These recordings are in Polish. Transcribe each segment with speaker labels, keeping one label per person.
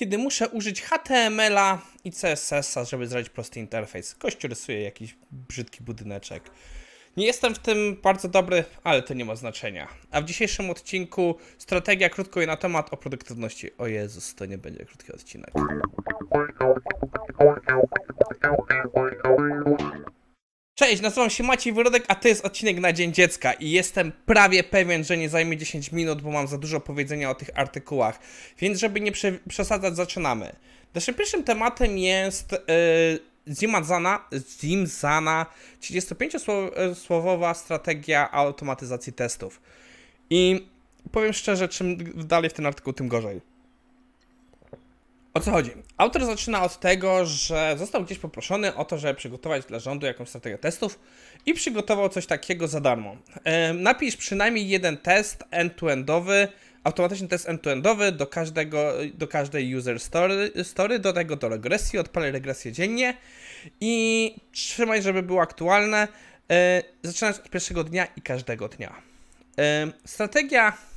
Speaker 1: kiedy muszę użyć HTML-a i CSS-a, żeby zrobić prosty interfejs. Kościół rysuje jakiś brzydki budyneczek. Nie jestem w tym bardzo dobry, ale to nie ma znaczenia. A w dzisiejszym odcinku strategia krótko i na temat o produktywności. O Jezus, to nie będzie krótki odcinek. Cześć, nazywam się Maciej Wyrodek, a to jest odcinek na Dzień Dziecka i jestem prawie pewien, że nie zajmie 10 minut, bo mam za dużo powiedzenia o tych artykułach. Więc żeby nie prze przesadzać, zaczynamy. Naszym pierwszym tematem jest yy, Zimazana, Zimzana 35-słowowa strategia automatyzacji testów. I powiem szczerze, czym dalej w ten artykuł, tym gorzej. O co chodzi? Autor zaczyna od tego, że został gdzieś poproszony o to, żeby przygotować dla rządu jakąś strategię testów i przygotował coś takiego za darmo. napisz przynajmniej jeden test end-to-endowy, automatyczny test end-to-endowy do, każdego, do każdej user story, story, do tego do regresji, odpalaj regresję dziennie i trzymaj, żeby było aktualne, e, zaczynając od pierwszego dnia i każdego dnia. strategia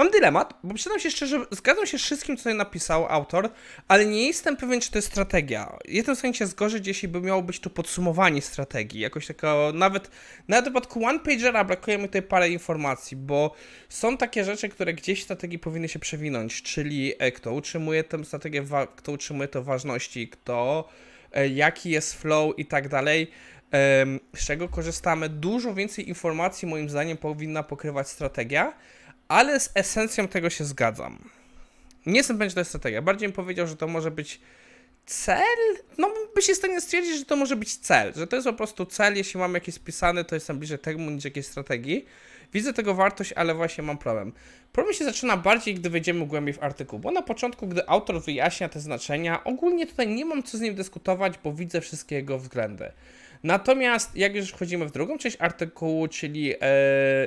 Speaker 1: Mam dylemat, bo przyznam się szczerze, zgadzam się z wszystkim, co tutaj napisał autor, ale nie jestem pewien, czy to jest strategia. Jestem w stanie się zgodzić, jeśli by miało być to podsumowanie strategii, jakoś takiego, nawet, nawet w przypadku one-pagera brakuje mi tutaj parę informacji, bo są takie rzeczy, które gdzieś w strategii powinny się przewinąć, czyli e, kto utrzymuje tę strategię, kto utrzymuje to ważności, kto, e, jaki jest flow i tak dalej z czego korzystamy. Dużo więcej informacji, moim zdaniem, powinna pokrywać strategia ale z esencją tego się zgadzam. Nie jestem pewien, że to jest strategia. Bardziej bym powiedział, że to może być cel? No, by się w stanie stwierdzić, że to może być cel, że to jest po prostu cel, jeśli mam jakiś spisany, to jestem bliżej temu niż jakiejś strategii. Widzę tego wartość, ale właśnie mam problem. Problem się zaczyna bardziej, gdy wejdziemy głębiej w artykuł, bo na początku, gdy autor wyjaśnia te znaczenia, ogólnie tutaj nie mam co z nim dyskutować, bo widzę wszystkie jego względy. Natomiast jak już wchodzimy w drugą część artykułu, czyli e,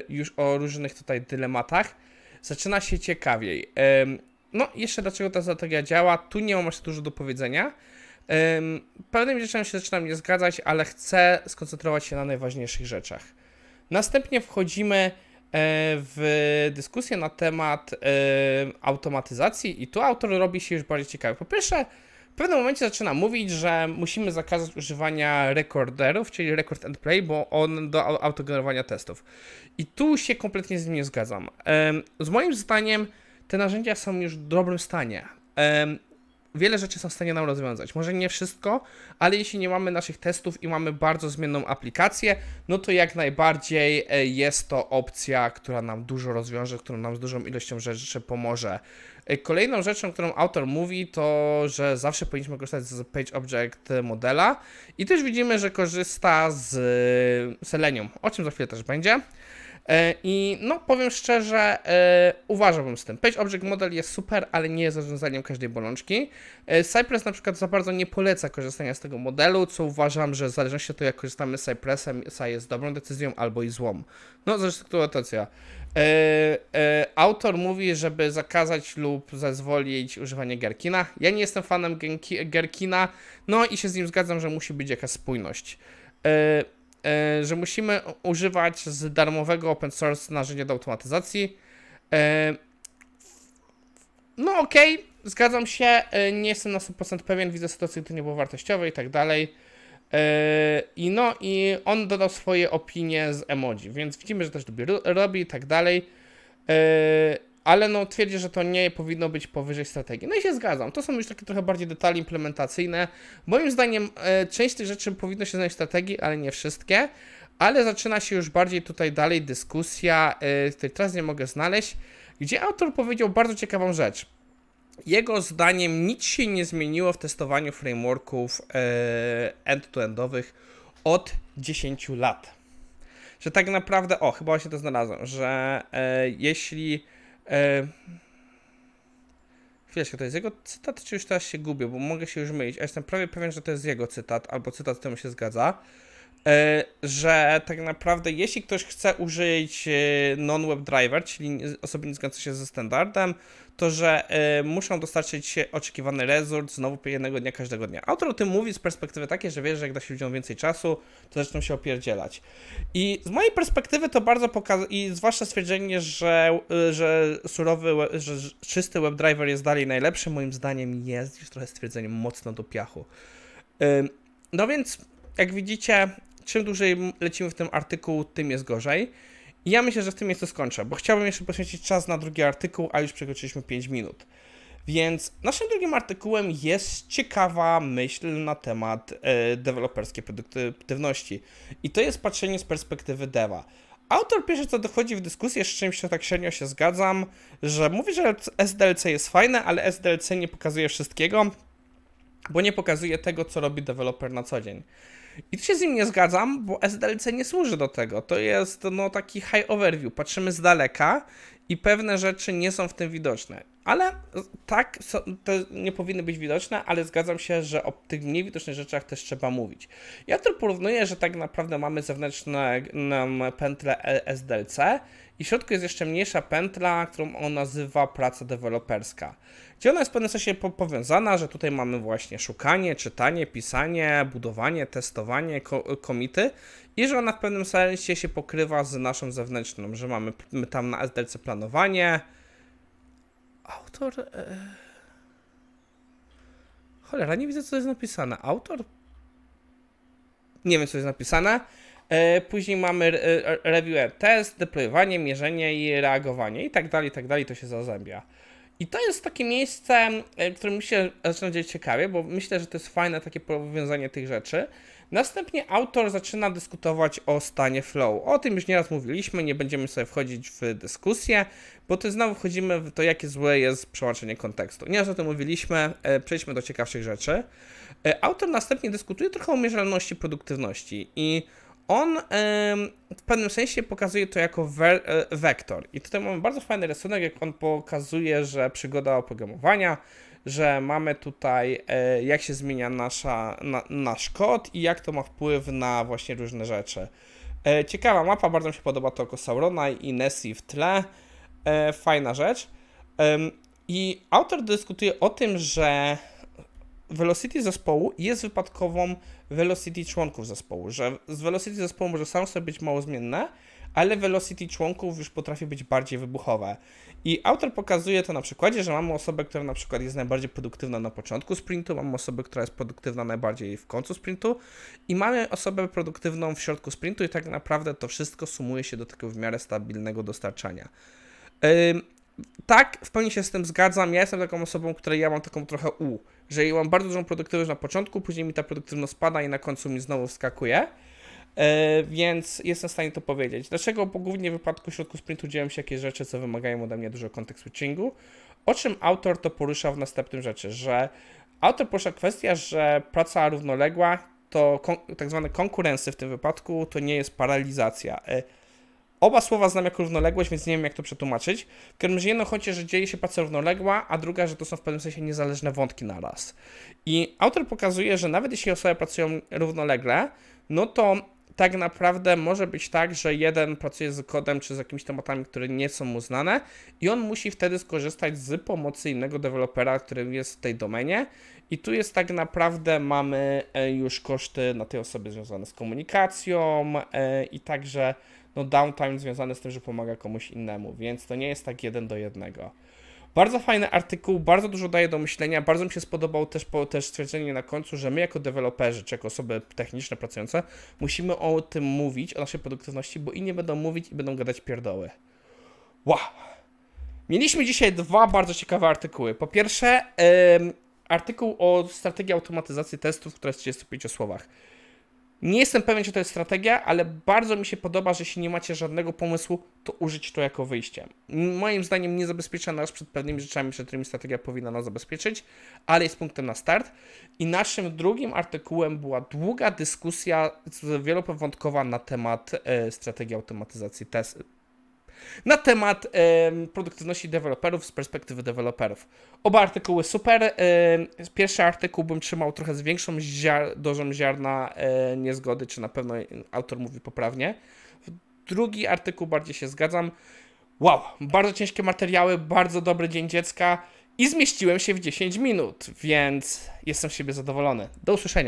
Speaker 1: już o różnych tutaj dylematach, zaczyna się ciekawiej. No, jeszcze dlaczego ta strategia działa, tu nie mam aż dużo do powiedzenia. E, pewnymi rzeczami się zaczynam nie zgadzać, ale chcę skoncentrować się na najważniejszych rzeczach. Następnie wchodzimy e, w dyskusję na temat e, automatyzacji i tu autor robi się już bardziej ciekawy. Po pierwsze, w pewnym momencie zaczyna mówić, że musimy zakazać używania recorderów, czyli record and play, bo on do autogenerowania testów. I tu się kompletnie z nim nie zgadzam. Z moim zdaniem te narzędzia są już w dobrym stanie wiele rzeczy są w stanie nam rozwiązać. Może nie wszystko, ale jeśli nie mamy naszych testów i mamy bardzo zmienną aplikację, no to jak najbardziej e, jest to opcja, która nam dużo rozwiąże, która nam z dużą ilością rzeczy pomoże. E, kolejną rzeczą, którą autor mówi, to że zawsze powinniśmy korzystać z Page Object modela i też widzimy, że korzysta z Selenium, o czym za chwilę też będzie. E, I no, powiem szczerze, e, uważałbym z tym. Page Object Model jest super, ale nie jest rozwiązaniem każdej bolączki. E, Cypress na przykład za bardzo nie poleca korzystania z tego modelu, co uważam, że w zależności od tego, jak korzystamy z Cypressem, jest dobrą decyzją albo i złą. No, zależy sytuacja. autor mówi, żeby zakazać lub zezwolić używanie Gherkina. Ja nie jestem fanem Gherkina, no i się z nim zgadzam, że musi być jakaś spójność. Że musimy używać z darmowego open source narzędzia do automatyzacji. E, no okej, okay, zgadzam się, e, nie jestem na 100% pewien, widzę sytuację, to nie było wartościowe i tak dalej. I no, i on dodał swoje opinie z emoji, więc widzimy, że też robi i tak dalej ale no twierdzi, że to nie powinno być powyżej strategii. No i się zgadzam. To są już takie trochę bardziej detale implementacyjne. Moim zdaniem e, część tych rzeczy powinno się znaleźć w strategii, ale nie wszystkie. Ale zaczyna się już bardziej tutaj dalej dyskusja, e, której teraz nie mogę znaleźć, gdzie autor powiedział bardzo ciekawą rzecz. Jego zdaniem nic się nie zmieniło w testowaniu frameworków e, end-to-endowych od 10 lat. Że tak naprawdę, o, chyba się to znalazłem, że e, jeśli E... Chwileczkę, to jest jego cytat, czy już teraz się gubię, bo mogę się już mylić. A jestem prawie pewien, że to jest jego cytat, albo cytat z tym się zgadza. E, że tak naprawdę jeśli ktoś chce użyć e, non-web driver, czyli osoby nie zgadzające się ze standardem, to że y, muszą dostarczyć oczekiwany result znowu jednego dnia każdego dnia. Autor o tym mówi z perspektywy takiej, że wie, że jak da się ludziom więcej czasu, to zaczną się opierdzielać. I z mojej perspektywy to bardzo pokazuje, i zwłaszcza stwierdzenie, że, że surowy, że czysty WebDriver jest dalej najlepszy, moim zdaniem jest już trochę stwierdzeniem mocno do piachu. No więc, jak widzicie, czym dłużej lecimy w tym artykuł, tym jest gorzej. I ja myślę, że w tym miejscu skończę, bo chciałbym jeszcze poświęcić czas na drugi artykuł, a już przekroczyliśmy 5 minut. Więc naszym drugim artykułem jest ciekawa myśl na temat e, deweloperskiej produktywności. I to jest patrzenie z perspektywy deva. Autor pierwsze co dochodzi w dyskusję, z czymś tak średnio się zgadzam, że mówi, że SDLC jest fajne, ale SDLC nie pokazuje wszystkiego, bo nie pokazuje tego, co robi deweloper na co dzień. I tu się z nim nie zgadzam, bo SDLC nie służy do tego. To jest no, taki high overview. Patrzymy z daleka i pewne rzeczy nie są w tym widoczne. Ale tak, to nie powinny być widoczne, ale zgadzam się, że o tych mniej widocznych rzeczach też trzeba mówić. Ja tu porównuję, że tak naprawdę mamy zewnętrzne pętle SDLC i w środku jest jeszcze mniejsza pętla, którą on nazywa praca deweloperska. Gdzie ona jest w pewnym sensie powiązana, że tutaj mamy właśnie szukanie, czytanie, pisanie, budowanie, testowanie, komity i że ona w pewnym sensie się pokrywa z naszą zewnętrzną, że mamy tam na SDLC planowanie. Autor. E... Cholera, nie widzę co jest napisane. Autor. Nie wiem co jest napisane. E, później mamy e, review test, deployowanie, mierzenie i reagowanie i tak dalej, i tak dalej, to się zazębia. I to jest takie miejsce, e, które mi się zaczyna ciekawie, bo myślę, że to jest fajne takie powiązanie tych rzeczy. Następnie autor zaczyna dyskutować o stanie flow. O tym już nieraz mówiliśmy, nie będziemy sobie wchodzić w dyskusję, bo to znowu wchodzimy w to, jakie złe jest przełączenie kontekstu. Nieraz o tym mówiliśmy, przejdźmy do ciekawszych rzeczy. Autor następnie dyskutuje trochę o mierzalności produktywności i on w pewnym sensie pokazuje to jako e, wektor. I tutaj mamy bardzo fajny rysunek, jak on pokazuje, że przygoda oprogramowania, że mamy tutaj, e, jak się zmienia nasza, na, nasz kod i jak to ma wpływ na właśnie różne rzeczy. E, ciekawa mapa, bardzo mi się podoba to oko Saurona i Nessie w tle. Fajna rzecz. I autor dyskutuje o tym, że velocity zespołu jest wypadkową velocity członków zespołu, że z velocity zespołu może sam sobie być mało zmienne, ale velocity członków już potrafi być bardziej wybuchowe. I autor pokazuje to na przykładzie, że mamy osobę, która na przykład jest najbardziej produktywna na początku sprintu, mamy osobę, która jest produktywna najbardziej w końcu sprintu i mamy osobę produktywną w środku sprintu i tak naprawdę to wszystko sumuje się do takiego w miarę stabilnego dostarczania. tak, w pełni się z tym zgadzam. Ja jestem taką osobą, której ja mam taką trochę U że ja mam bardzo dużą produktywność na początku, później mi ta produktywność spada i na końcu mi znowu wskakuje. E, więc jestem w stanie to powiedzieć. Dlaczego? Bo głównie w wypadku środku sprintu dzieją się jakieś rzeczy, co wymagają ode mnie dużo context switchingu. O czym autor to porusza w następnym rzeczy, że autor porusza kwestię, że praca równoległa to tak zwane konkurencje w tym wypadku to nie jest paralizacja. E, Oba słowa znam jako równoległość, więc nie wiem jak to przetłumaczyć. W każdym razie jedno chodzi, że dzieje się praca równoległa, a druga, że to są w pewnym sensie niezależne wątki na raz. I autor pokazuje, że nawet jeśli osoby pracują równolegle, no to tak naprawdę może być tak, że jeden pracuje z kodem czy z jakimiś tematami, które nie są mu znane i on musi wtedy skorzystać z pomocy innego dewelopera, który jest w tej domenie i tu jest tak naprawdę mamy e, już koszty na tej osoby związane z komunikacją e, i także no downtime związany z tym, że pomaga komuś innemu, więc to nie jest tak jeden do jednego. Bardzo fajny artykuł, bardzo dużo daje do myślenia. Bardzo mi się spodobał też, po, też stwierdzenie na końcu, że my jako deweloperzy, czy jako osoby techniczne pracujące, musimy o tym mówić, o naszej produktywności, bo inni będą mówić i będą gadać pierdoły. Wow! Mieliśmy dzisiaj dwa bardzo ciekawe artykuły. Po pierwsze, yy, artykuł o strategii automatyzacji testów, która jest w 35 słowach. Nie jestem pewien, czy to jest strategia, ale bardzo mi się podoba, że jeśli nie macie żadnego pomysłu, to użyć to jako wyjście. Moim zdaniem nie zabezpiecza nas przed pewnymi rzeczami, przed którymi strategia powinna nas zabezpieczyć, ale jest punktem na start. I naszym drugim artykułem była długa dyskusja wielopowątkowa na temat e, strategii automatyzacji testów na temat em, produktywności deweloperów z perspektywy deweloperów. Oba artykuły super. em, pierwszy artykuł bym trzymał trochę z większą ziar- dozą ziarna e, niezgody, czy na pewno autor mówi poprawnie. Drugi artykuł bardziej się zgadzam. Wow, bardzo ciężkie materiały, bardzo dobry dzień dziecka i zmieściłem się w 10 minut, więc jestem z siebie zadowolony. Do usłyszenia.